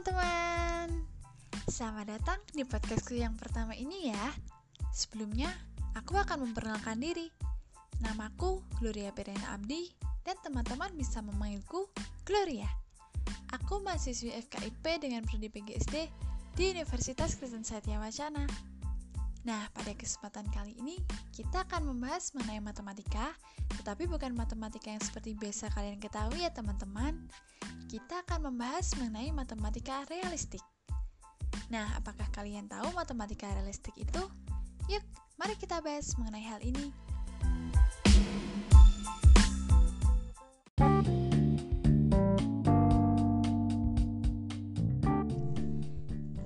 teman-teman. Selamat datang di podcastku yang pertama ini ya. Sebelumnya, aku akan memperkenalkan diri. Namaku Gloria Perena Abdi Dan teman-teman bisa memanggilku Gloria. Aku mahasiswi FKIP dengan Prodi PGSD di Universitas Kristen Satya Wacana Nah, pada kesempatan kali ini kita akan membahas mengenai matematika, tetapi bukan matematika yang seperti biasa kalian ketahui ya teman-teman kita akan membahas mengenai matematika realistik. Nah, apakah kalian tahu matematika realistik itu? Yuk, mari kita bahas mengenai hal ini.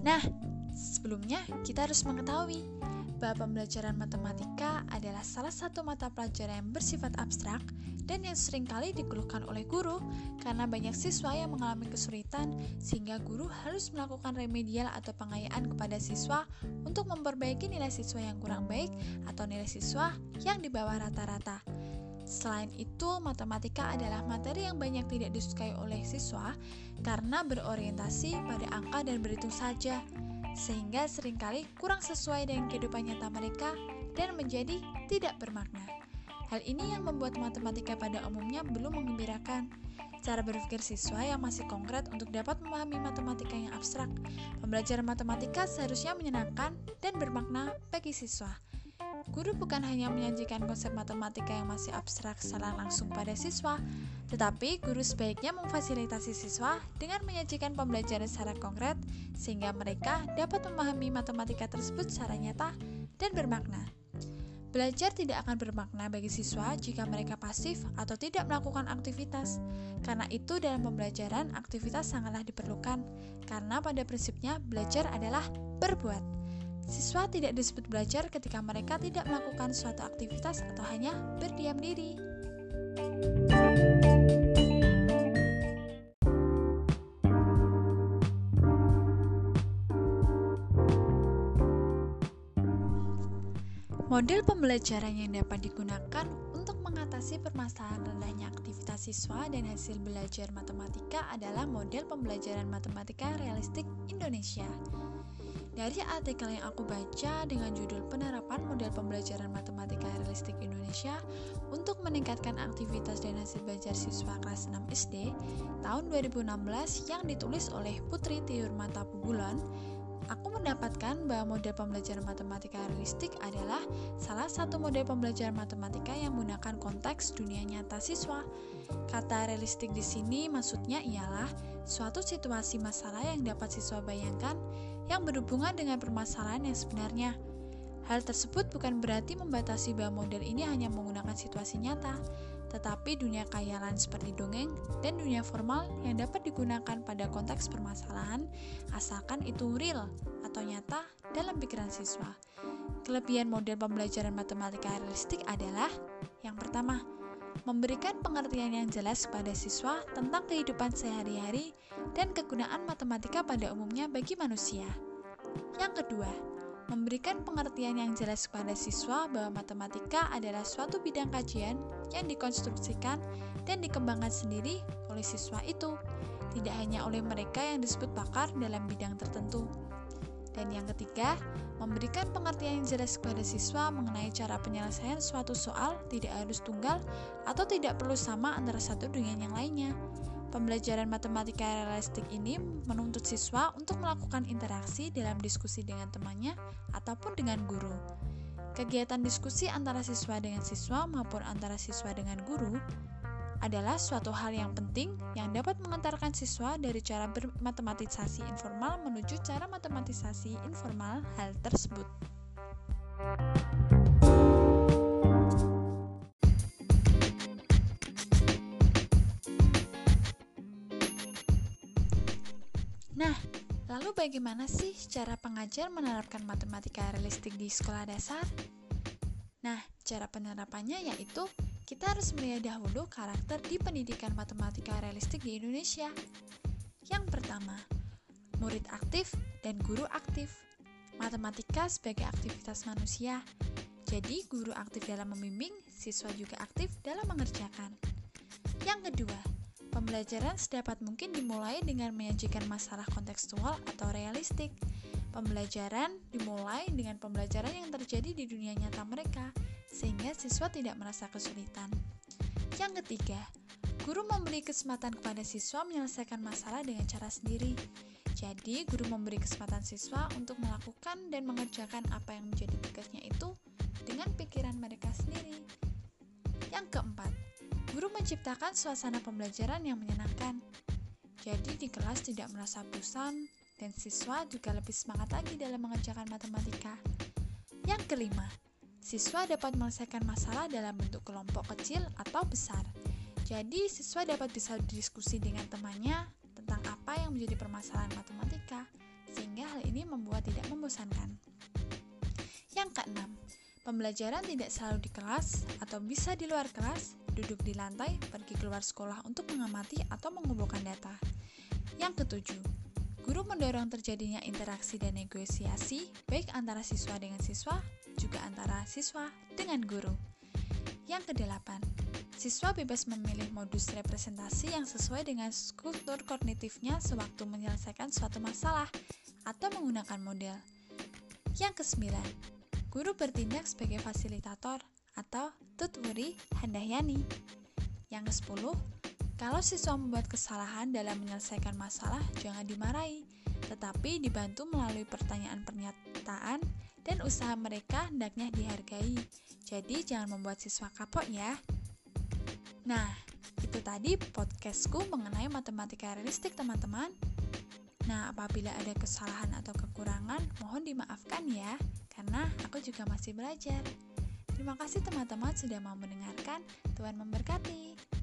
Nah, sebelumnya kita harus mengetahui bahwa pembelajaran matematika adalah salah satu mata pelajaran yang bersifat abstrak dan yang sering kali dikeluhkan oleh guru karena banyak siswa yang mengalami kesulitan sehingga guru harus melakukan remedial atau pengayaan kepada siswa untuk memperbaiki nilai siswa yang kurang baik atau nilai siswa yang di bawah rata-rata. Selain itu, matematika adalah materi yang banyak tidak disukai oleh siswa karena berorientasi pada angka dan berhitung saja sehingga sering kali kurang sesuai dengan kehidupan nyata mereka dan menjadi tidak bermakna. Hal ini yang membuat matematika pada umumnya belum mengembirakan. Cara berpikir siswa yang masih konkret untuk dapat memahami matematika yang abstrak. Pembelajaran matematika seharusnya menyenangkan dan bermakna bagi siswa. Guru bukan hanya menyajikan konsep matematika yang masih abstrak secara langsung pada siswa, tetapi guru sebaiknya memfasilitasi siswa dengan menyajikan pembelajaran secara konkret sehingga mereka dapat memahami matematika tersebut secara nyata dan bermakna. Belajar tidak akan bermakna bagi siswa jika mereka pasif atau tidak melakukan aktivitas. Karena itu dalam pembelajaran aktivitas sangatlah diperlukan karena pada prinsipnya belajar adalah berbuat. Siswa tidak disebut belajar ketika mereka tidak melakukan suatu aktivitas atau hanya berdiam diri. Model pembelajaran yang dapat digunakan untuk mengatasi permasalahan rendahnya aktivitas siswa dan hasil belajar matematika adalah model pembelajaran matematika realistik Indonesia. Dari artikel yang aku baca dengan judul Penerapan Model Pembelajaran Matematika Realistik Indonesia untuk meningkatkan aktivitas dan hasil belajar siswa kelas 6 SD tahun 2016 yang ditulis oleh Putri Tiur Mata Pubulan, aku mendapatkan bahwa model pembelajaran matematika realistik adalah salah satu model pembelajaran matematika yang menggunakan konteks dunia nyata siswa. Kata realistik di sini maksudnya ialah suatu situasi masalah yang dapat siswa bayangkan yang berhubungan dengan permasalahan yang sebenarnya. Hal tersebut bukan berarti membatasi bahwa model ini hanya menggunakan situasi nyata, tetapi dunia khayalan seperti dongeng dan dunia formal yang dapat digunakan pada konteks permasalahan asalkan itu real atau nyata dalam pikiran siswa. Kelebihan model pembelajaran matematika realistik adalah yang pertama, memberikan pengertian yang jelas kepada siswa tentang kehidupan sehari-hari dan kegunaan matematika pada umumnya bagi manusia. Yang kedua, memberikan pengertian yang jelas kepada siswa bahwa matematika adalah suatu bidang kajian yang dikonstruksikan dan dikembangkan sendiri oleh siswa itu, tidak hanya oleh mereka yang disebut pakar dalam bidang tertentu. Dan yang ketiga, memberikan pengertian yang jelas kepada siswa mengenai cara penyelesaian suatu soal tidak harus tunggal atau tidak perlu sama antara satu dengan yang lainnya. Pembelajaran matematika realistik ini menuntut siswa untuk melakukan interaksi dalam diskusi dengan temannya ataupun dengan guru. Kegiatan diskusi antara siswa dengan siswa maupun antara siswa dengan guru adalah suatu hal yang penting yang dapat mengantarkan siswa dari cara bermatematisasi informal menuju cara matematisasi informal hal tersebut. Nah, bagaimana sih cara pengajar menerapkan matematika realistik di sekolah dasar? Nah, cara penerapannya yaitu kita harus melihat dahulu karakter di pendidikan matematika realistik di Indonesia. Yang pertama, murid aktif dan guru aktif. Matematika sebagai aktivitas manusia. Jadi, guru aktif dalam membimbing, siswa juga aktif dalam mengerjakan. Yang kedua, Pembelajaran sedapat mungkin dimulai dengan menyajikan masalah kontekstual atau realistik. Pembelajaran dimulai dengan pembelajaran yang terjadi di dunia nyata mereka, sehingga siswa tidak merasa kesulitan. Yang ketiga, guru memberi kesempatan kepada siswa menyelesaikan masalah dengan cara sendiri. Jadi, guru memberi kesempatan siswa untuk melakukan dan mengerjakan apa yang menjadi tugasnya itu dengan pikiran mereka sendiri. Yang keempat, guru menciptakan suasana pembelajaran yang menyenangkan. Jadi, di kelas tidak merasa bosan, dan siswa juga lebih semangat lagi dalam mengerjakan matematika. Yang kelima, siswa dapat menyelesaikan masalah dalam bentuk kelompok kecil atau besar. Jadi, siswa dapat bisa berdiskusi dengan temannya tentang apa yang menjadi permasalahan matematika, sehingga hal ini membuat tidak membosankan. Yang keenam, pembelajaran tidak selalu di kelas atau bisa di luar kelas, duduk di lantai, pergi keluar sekolah untuk mengamati atau mengumpulkan data. Yang ketujuh, guru mendorong terjadinya interaksi dan negosiasi baik antara siswa dengan siswa, juga antara siswa dengan guru. Yang kedelapan, Siswa bebas memilih modus representasi yang sesuai dengan struktur kognitifnya sewaktu menyelesaikan suatu masalah atau menggunakan model. Yang kesembilan, guru bertindak sebagai fasilitator atau tuturi handahyani. Yang kesepuluh, kalau siswa membuat kesalahan dalam menyelesaikan masalah, jangan dimarahi, tetapi dibantu melalui pertanyaan pernyataan dan usaha mereka hendaknya dihargai. Jadi jangan membuat siswa kapok ya. Nah, itu tadi podcastku mengenai matematika realistik teman-teman. Nah, apabila ada kesalahan atau kekurangan, mohon dimaafkan ya, karena aku juga masih belajar. Terima kasih teman-teman sudah mau mendengarkan. Tuhan memberkati.